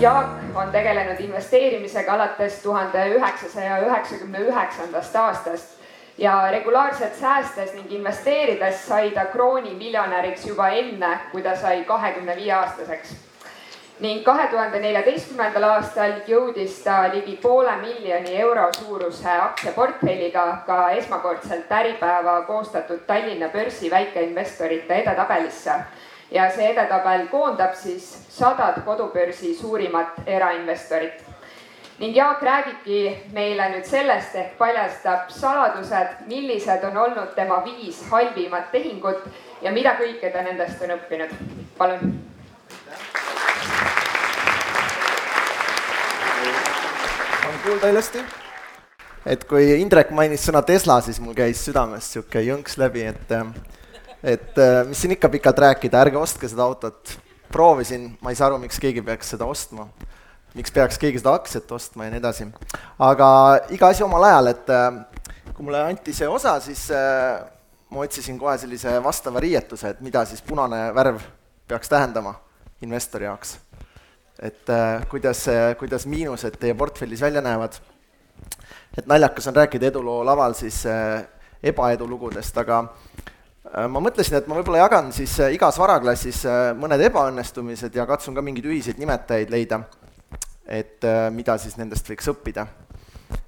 Jaak on tegelenud investeerimisega alates tuhande üheksasaja üheksakümne üheksandast aastast ja regulaarselt säästes ning investeerides sai ta krooni miljonäriks juba enne, kui ta sai kahekümne viie aastaseks. ning kahe tuhande neljateistkümnendal aastal jõudis ta ligi poole miljoni euro suuruse aktsiaportfelliga ka esmakordselt Äripäeva koostatud Tallinna börsi väikeinvestorite edetabelisse ja see edetabel koondab siis sadad kodubörsi suurimat erainvestorit. ning Jaak räägibki meile nüüd sellest ehk paljastab saladused, millised on olnud tema viis halvimat tehingut ja mida kõike ta nendest on õppinud. palun. on kuulda ilusti? et kui Indrek mainis sõna Tesla, siis mul käis südamest sihuke jõnks läbi, et et äh, mis siin ikka pikalt rääkida, ärge ostke seda autot. proovisin, ma ei saa aru, miks keegi peaks seda ostma. miks peaks keegi seda aktsiat ostma ja nii edasi. aga iga asi omal ajal, et äh, kui mulle anti see osa, siis äh, ma otsisin kohe sellise vastava riietuse, et mida siis punane värv peaks tähendama investori jaoks. et kuidas, kuidas miinused teie portfellis välja näevad. et naljakas on rääkida eduloo laval siis ebaedulugudest, aga ma mõtlesin, et ma võib-olla jagan siis äh, igas varaklassis äh, mõned ebaõnnestumised ja katsun ka mingeid ühiseid nimetajaid leida, et mida siis nendest võiks õppida.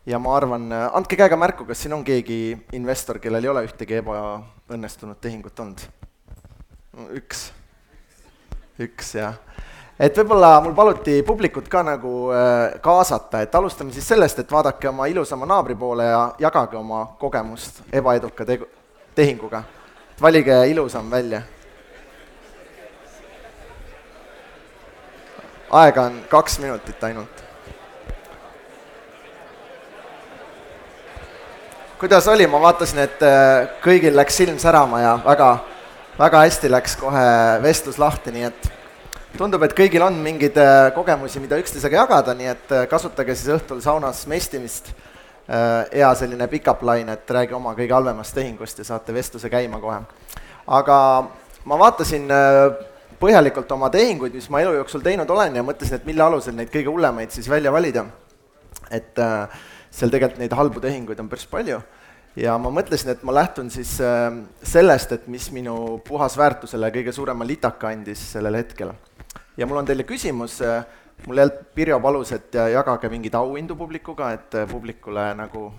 ja ma arvan, andke käega märku, kas siin on keegi investor, kellel ei ole ühtegi ebaõnnestunud tehingut olnud? üks, üks jah. et võib-olla mul paluti publikut ka nagu kaasata, et alustame siis sellest, et vaadake oma ilusama naabri poole ja jagage oma kogemust ebaeduka tegu-, tehinguga valige ilusam välja. aega on kaks minutit ainult. kuidas oli, ma vaatasin, et äh, kõigil läks silm särama ja väga, väga hästi läks kohe vestlus lahti, nii et tundub, et kõigil on mingeid äh, kogemusi, mida üksteisega jagada, nii et äh, kasutage siis õhtul saunas mestimist hea selline pick-up line, et räägi oma kõige halvemast tehingust ja saate vestluse käima kohe. aga ma vaatasin äh, põhjalikult oma tehinguid, mis ma elu jooksul teinud olen ja mõtlesin, et mille alusel neid kõige hullemaid siis välja valida. et äh, seal tegelikult neid halbu tehinguid on päris palju ja ma mõtlesin, et ma lähtun siis sellest, et mis minu puhasväärtusele kõige suurema litaka andis sellel hetkel. ja mul on teile küsimus mul jälle Pirjo palus, et jagage mingeid auhindu publikuga, et äh, publikule nagu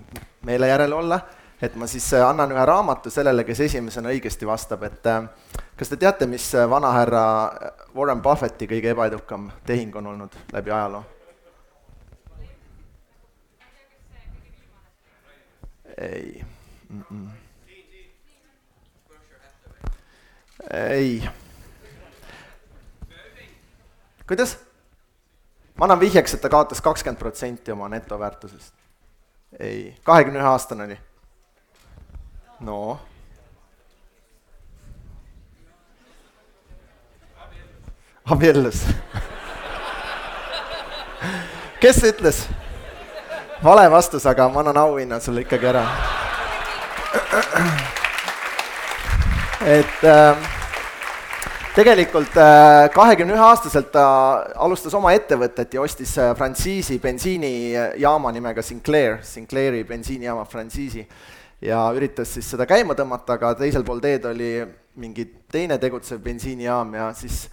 meele järele olla, et ma siis äh, annan ühe raamatu sellele, kes esimesena õigesti vastab, et äh, kas te teate, mis vanahärra Warren Buffetti kõige ebaedukam tehing on olnud läbi ajaloo? ei mm. -mm. ei. kuidas? Ma annan vihjeks, et ta kaotas kakskümmend protsenti oma netoväärtusest. ei, kahekümne ühe aastane oli. no. abiellus kes ütles? vale vastus, aga ma annan auhinna sulle ikkagi ära. et äh, tegelikult äh, kahekümne ühe aastaselt ta alustas oma ettevõtet ja ostis äh, frantsiisi bensiinijaama nimega Sinclair, Sinclairi bensiinijaama frantsiisi. ja üritas siis seda käima tõmmata, aga teisel pool teed oli mingi teine tegutsev bensiinijaam ja siis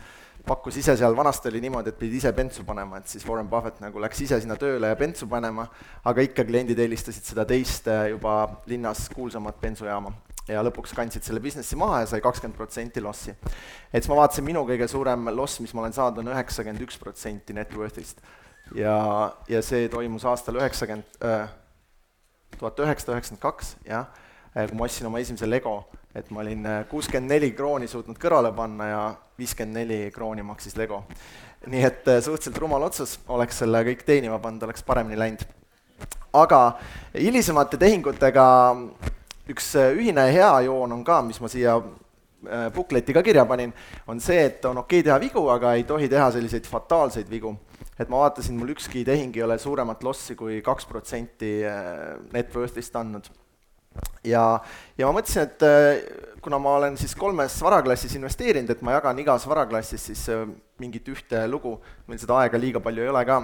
pakkus ise seal, vanasti oli niimoodi, et pidid ise bentsu panema, et siis Warren Buffett nagu läks ise sinna tööle ja bentsu panema, aga ikka kliendid eelistasid seda teist äh, juba linnas kuulsamat bensujaama ja lõpuks kandsid selle businessi maha ja sai kakskümmend protsenti lossi. et siis ma vaatasin, minu kõige suurem loss, mis ma olen saanud, on üheksakümmend üks protsenti net worth'ist. ja, ja see toimus aastal üheksakümmend, äh, tuhat üheksasada üheksakümmend kaks, jah, äh, kui ma ostsin oma esimese Lego, et ma olin äh, kuuskümmend neli krooni suutnud kõrvale panna ja viiskümmend neli krooni maksis Lego. nii et suhteliselt rumal otsus, oleks selle kõik teenima pannud, oleks paremini läinud. aga hilisemate tehingutega üks äh, ühine hea joon on ka, mis ma siia äh, bukletti ka kirja panin, on see, et on okei okay teha vigu, aga ei tohi teha selliseid fataalseid vigu. et ma vaatasin, mul ükski tehing ei ole suuremat lossi kui kaks protsenti äh, net worth'ist andnud. ja, ja ma mõtlesin, et kuna ma olen siis kolmes varaklassis investeerinud, et ma jagan igas varaklassis siis mingit ühte lugu, meil seda aega liiga palju ei ole ka.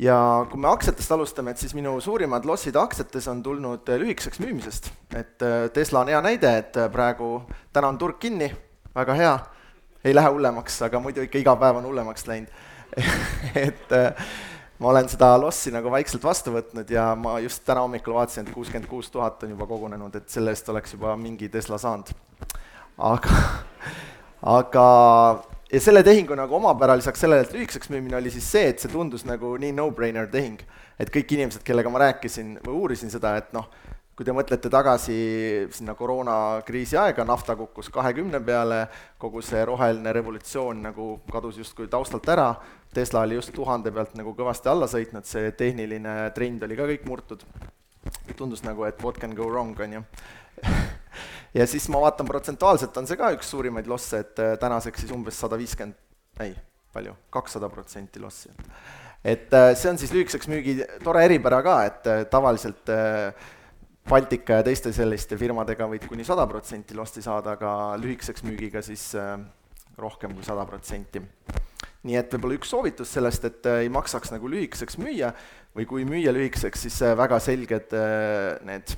Ja kui me aktsiatest alustame, et siis minu suurimad lossid aktsiates on tulnud äh, lühikeseks müümisest. et Tesla on hea näide, et praegu, täna on turg kinni, väga hea, ei lähe hullemaks, aga muidu ikka iga päev on hullemaks läinud et ma olen seda lossi nagu vaikselt vastu võtnud ja ma just täna hommikul vaatasin, et kuuskümmend kuus tuhat on juba kogunenud, et selle eest oleks juba mingi Tesla saanud. aga, aga ja selle tehingu nagu omapära lisaks sellele, et lühikeseks müümine oli siis see, et see tundus nagu nii no-brainer tehing, et kõik inimesed, kellega ma rääkisin või uurisin seda, et noh, kui te mõtlete tagasi sinna koroonakriisi aega, nafta kukkus kahekümne peale, kogu see roheline revolutsioon nagu kadus justkui taustalt ära, Tesla oli just tuhande pealt nagu kõvasti alla sõitnud, see tehniline trend oli ka kõik murtud. tundus nagu, et what can go wrong, on ju ja siis ma vaatan protsentuaalselt on see ka üks suurimaid losse, et äh, tänaseks siis umbes sada viiskümmend, ei, palju, kakssada protsenti lossi. et äh, see on siis lühikeseks müügi tore eripära ka, et äh, tavaliselt Baltika ja teiste selliste firmadega võid kuni sada protsenti losti saada, aga lühikeseks müügiga siis rohkem kui sada protsenti. nii et võib-olla üks soovitus sellest, et ei maksaks nagu lühikeseks müüa või kui müüa lühikeseks, siis väga selged need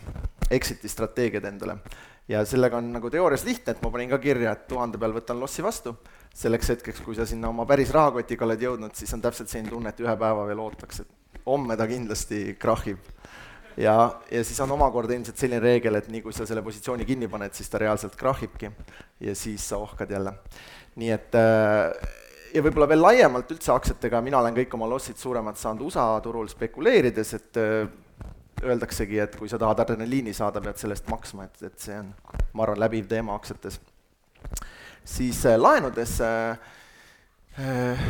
exit'i strateegiad endale. Ja sellega on nagu teoorias lihtne, et ma panin ka kirja, et tuhande peal võtan lossi vastu, selleks hetkeks, kui sa sinna oma päris rahakotiga oled jõudnud, siis on täpselt selline tunne, et ühe päeva veel ootaks, et homme ta kindlasti krahhib ja, ja siis on omakorda ilmselt selline reegel, et nii kui sa selle positsiooni kinni paned, siis ta reaalselt krahhibki ja siis sa ohkad jälle. nii et äh, ja võib-olla veel laiemalt üldse aktsiatega, mina olen kõik oma lossid suuremad saanud USA turul spekuleerides, et äh, öeldaksegi, et kui sa tahad adrenaliini saada, pead selle eest maksma, et, et see on, ma arvan, läbiv teema aktsiates. siis äh, laenudes äh, äh,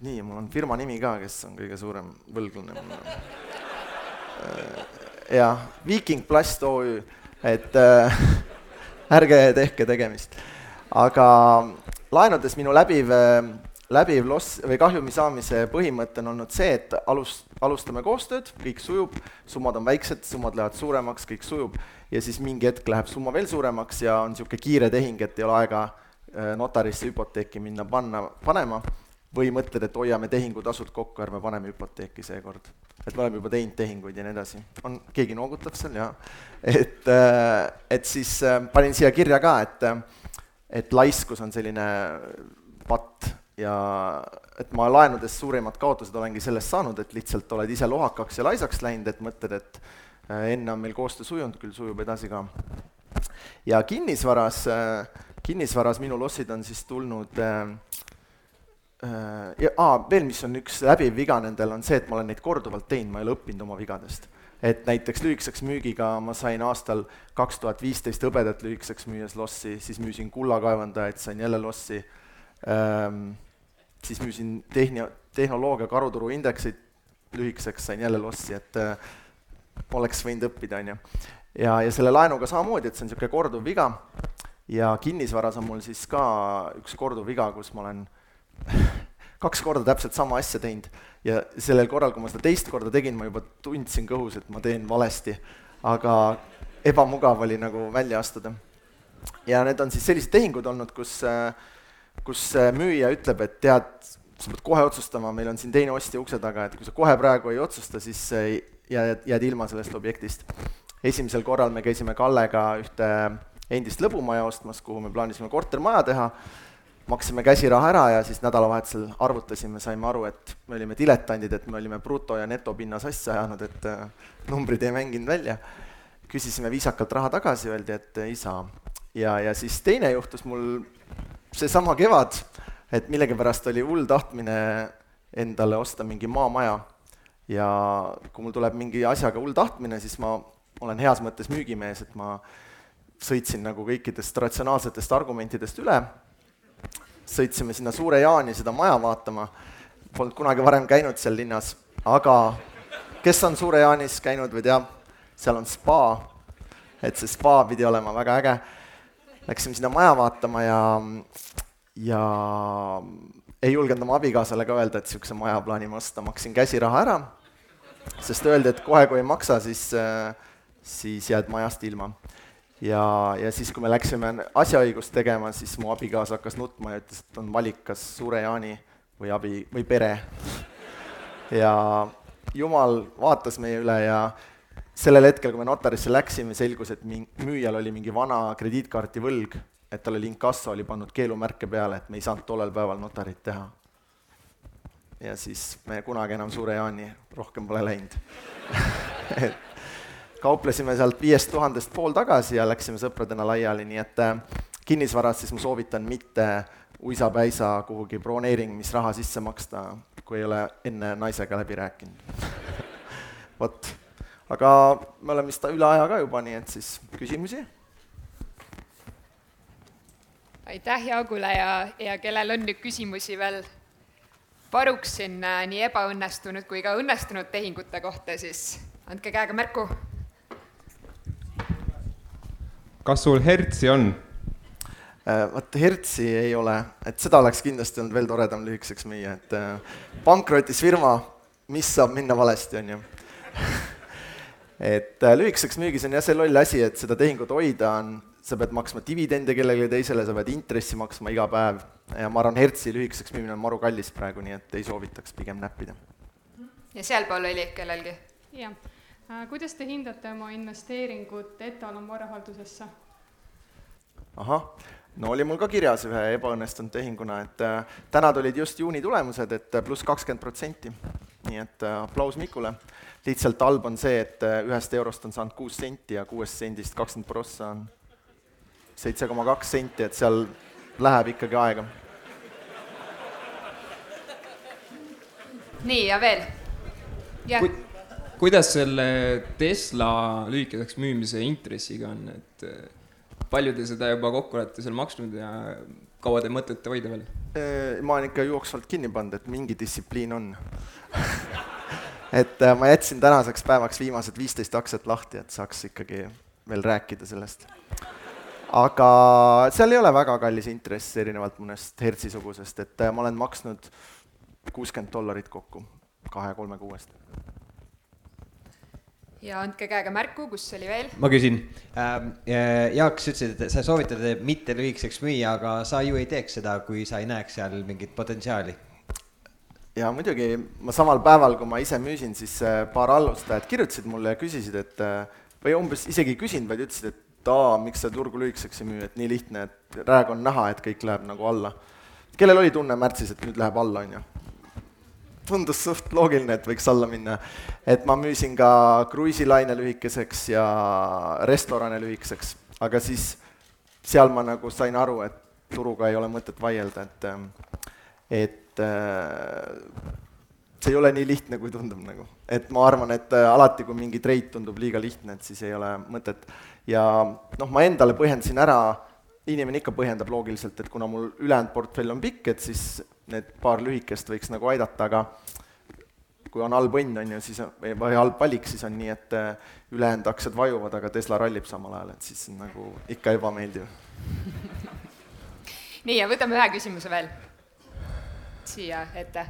nii, mul on firma nimi ka, kes on kõige suurem võlglane jah, Viiking Plast OÜ, et äh, ärge tehke tegemist. aga laenudes minu läbiv, läbiv loss või kahjumi saamise põhimõte on olnud see, et alus, alustame koostööd, kõik sujub, summad on väiksed, summad lähevad suuremaks, kõik sujub, ja siis mingi hetk läheb summa veel suuremaks ja on niisugune kiire tehing, et ei ole aega äh, notarisse hüpoteeki minna panna, panema või mõtled, et hoiame tehingutasud kokku, ärme paneme hüpoteeki seekord. et me oleme juba teinud tehinguid ja nii edasi. on, keegi noogutab seal, jaa. et, äh, et siis äh, panin siia kirja ka, et, et laiskus on selline patt ja et ma laenudes suurimad kaotused olengi sellest saanud, et lihtsalt oled ise lohakaks ja laisaks läinud, et mõtled, et äh, enne on meil koostöö sujunud, küll sujub edasi ka. ja kinnisvaras, kinnisvaras minu lossid on siis tulnud äh, Äh, ja aa, veel, mis on üks läbiv viga nendel, on see, et ma olen neid korduvalt teinud, ma ei ole õppinud oma vigadest. et näiteks lühikeseks müügiga ma sain aastal kaks tuhat viisteist hõbedat lühikeseks müües lossi, siis müüsin kullakaevandajaid, sain jälle lossi ähm,, siis müüsin tehni-, tehnoloogia karuturu indeksit lühikeseks, sain jälle lossi, et äh, oleks võinud õppida, on ju. ja, ja selle laenuga samamoodi, et see on niisugune korduv viga ja kinnisvaras on mul siis ka üks korduv viga, kus ma olen kaks korda täpselt sama asja teinud ja sellel korral, kui ma seda teist korda tegin, ma juba tundsin kõhus, et ma teen valesti, aga ebamugav oli nagu välja astuda. ja need on siis sellised tehingud olnud, kus, kus müüja ütleb, et tead, sa pead kohe otsustama, meil on siin teine ostja ukse taga, et kui sa kohe praegu ei otsusta, siis jääd, jääd ilma sellest objektist. esimesel korral me käisime Kallega ühte endist lõbumaja ostmas, kuhu me plaanisime kortermaja teha maksime käsiraha ära ja siis nädalavahetusel arvutasime, saime aru, et me olime diletandid, et me olime bruto- ja netopinna sassi ajanud, et äh, numbrid ei mänginud välja. küsisime viisakalt raha tagasi, öeldi, et ei saa. ja, ja siis teine juhtus mul seesama kevad, et millegipärast oli hull tahtmine endale osta mingi maamaja. Ja kui mul tuleb mingi asjaga hull tahtmine, siis ma olen heas mõttes müügimees, et ma sõitsin nagu kõikidest ratsionaalsetest argumentidest üle. Sõitsime sinna Suure Jaani seda maja vaatama, polnud kunagi varem käinud seal linnas, aga kes on Suure Jaanis käinud või teab, seal on spa, et see spa pidi olema väga äge. Läksime sinna maja vaatama ja, ja ei julgenud oma abikaasale ka öelda, et niisuguse maja plaanime osta, maksin käsiraha ära, sest öeldi, et kohe, kui ei maksa, siis siis jääd majast ilma. ja, ja siis, kui me läksime asjaõigust tegema, siis mu abikaasa hakkas nutma ja ütles, et on valik, kas Suure Jaani või abi, või pere. ja jumal vaatas meie üle ja sellel hetkel, kui me notarisse läksime, selgus, et min-, müüjal oli mingi vana krediitkaarti võlg, et tal oli inkasso oli pannud keelumärke peale, et me ei saanud tollel päeval notarit teha. ja siis me kunagi enam Suure Jaani rohkem pole läinud. Et kauplesime sealt viiest tuhandest pool tagasi ja läksime sõpradena laiali, nii et äh, kinnisvaras siis ma soovitan mitte uisapäisa kuhugi broneerimisraha sisse maksta, kui ei ole enne naisega läbi rääkinud. Vot aga me oleme vist üle aja ka juba, nii et siis küsimusi? aitäh Jaagule ja, ja kellel on nüüd küsimusi veel paruks siin äh, nii ebaõnnestunud kui ka õnnestunud tehingute kohta, siis andke käega märku. kas sul hertsi on? Äh, vot hertsi ei ole, et seda oleks kindlasti olnud veel toredam lühikeseks müüa, et äh, pankrotis firma, mis saab minna valesti, on ju et äh, lühikeseks müügis on jah see loll asi, et seda tehingut hoida on, sa pead maksma dividende kellelegi teisele, sa pead intressi maksma iga päev ja ma arvan, Hertzi lühikeseks müümine on maru kallis praegu, nii et ei soovitaks pigem näppida. ja sealpool oli kellelgi? jah. Äh, kuidas te hindate oma investeeringut Etalon varahaldusesse? ahah, no oli mul ka kirjas ühe ebaõnnestunud tehinguna, et äh, täna tulid just juuni tulemused, et äh, pluss kakskümmend protsenti. nii et äh, aplaus Mikule lihtsalt halb on see, et äh, ühest eurost on saanud kuus senti ja kuuest sendist kakskümmend prossa on seitse koma kaks senti, et seal läheb ikkagi aega. nii, ja veel? Ku,. kuidas selle Tesla lühikeseks müümise intressiga on, et äh, palju te seda juba kokku olete seal maksnud ja kaua te mõtlete hoida veel? Äh, ma olen ikka jooksvalt kinni pannud, et mingi distsipliin on et äh, ma jätsin tänaseks päevaks viimased viisteist aktsiat lahti, et saaks ikkagi veel rääkida sellest. aga seal ei ole väga kallis intress, erinevalt mõnest Hertzi-sugusest, et äh, ma olen maksnud kuuskümmend dollarit kokku kahe-kolme kuuest. ja andke käega märku, kus oli veel? ma küsin ähm,. Jaak, sa ütlesid, et sa soovitad mitte lühikeseks müüa, aga sa ju ei teeks seda, kui sa ei näeks seal mingit potentsiaali ja muidugi ma samal päeval, kui ma ise müüsin, siis äh, paar alustajat kirjutasid mulle ja küsisid, et äh, või umbes isegi ei küsinud, vaid ütlesid, et aa, miks sa turgu lühikeseks ei müü, et nii lihtne, et praegu on näha, et kõik läheb nagu alla. kellel oli tunne märtsis, et nüüd läheb alla, on ju? tundus suht loogiline, et võiks alla minna. et ma müüsin ka kruiisilaine lühikeseks ja restorane lühikeseks, aga siis seal ma nagu sain aru, et turuga ei ole mõtet vaielda, et et Äh, see ei ole nii lihtne, kui tundub nagu. et ma arvan, et äh, alati, kui mingi treid tundub liiga lihtne, et siis ei ole mõtet. ja noh, ma endale põhjendasin ära, inimene ikka põhjendab loogiliselt, et kuna mul ülejäänud portfell on pikk, et siis need paar lühikest võiks nagu aidata, aga kui on halb õnn, on ju, siis või halb valik, siis on nii, et äh, ülejäänud aktsiad vajuvad, aga Tesla rallib samal ajal, et siis nagu ikka ebameeldiv nii, ja võtame ühe küsimuse veel siia ette.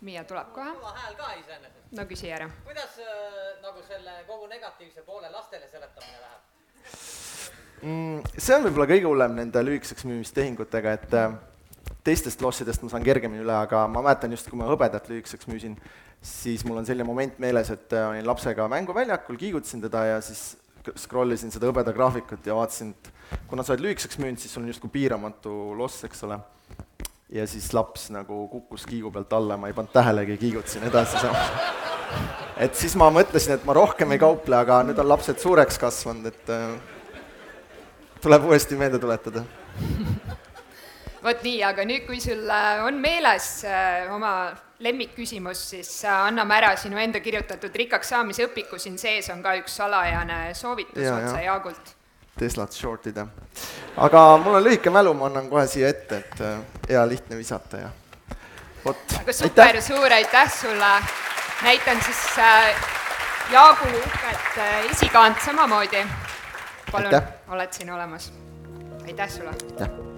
Miia tuleb kohe. kõva hääl ka iseenesest. no küsi ära. kuidas äh, nagu selle kogu negatiivse poole lastele seletamine läheb mm,? see on võib-olla kõige hullem nende lühikeseks müümistehingutega, et äh, teistest lossidest ma saan kergemini üle, aga ma mäletan just, kui ma hõbedat lühikeseks müüsin, siis mul on selline moment meeles, et äh, olin lapsega mänguväljakul, kiigutasin teda ja siis scroll isin seda hõbeda graafikut ja vaatasin, et kuna sa oled lühikeseks müünud, siis sul on justkui piiramatu loss, eks ole ja siis laps nagu kukkus kiigu pealt alla ja ma ei pannud tähelegi, kiigutasin edasi samas. et siis ma mõtlesin, et ma rohkem ei kauple, aga nüüd on lapsed suureks kasvanud, et äh, tuleb uuesti meelde tuletada. vot nii, aga nüüd, kui sul äh, on meeles äh, oma lemmikküsimus, siis äh, anname ära sinu enda kirjutatud rikkaks saamise õpiku, siin sees on ka üks salajane soovitus ja, otse Jaagult Teslat short ida. aga mul on lühike mälu, ma annan kohe siia ette, et äh, hea lihtne visata ja vot. aga super, suur aitäh sulle. näitan siis äh, Jaagu uhket äh, esikaant samamoodi. palun, oled siin olemas. aitäh sulle. aitäh.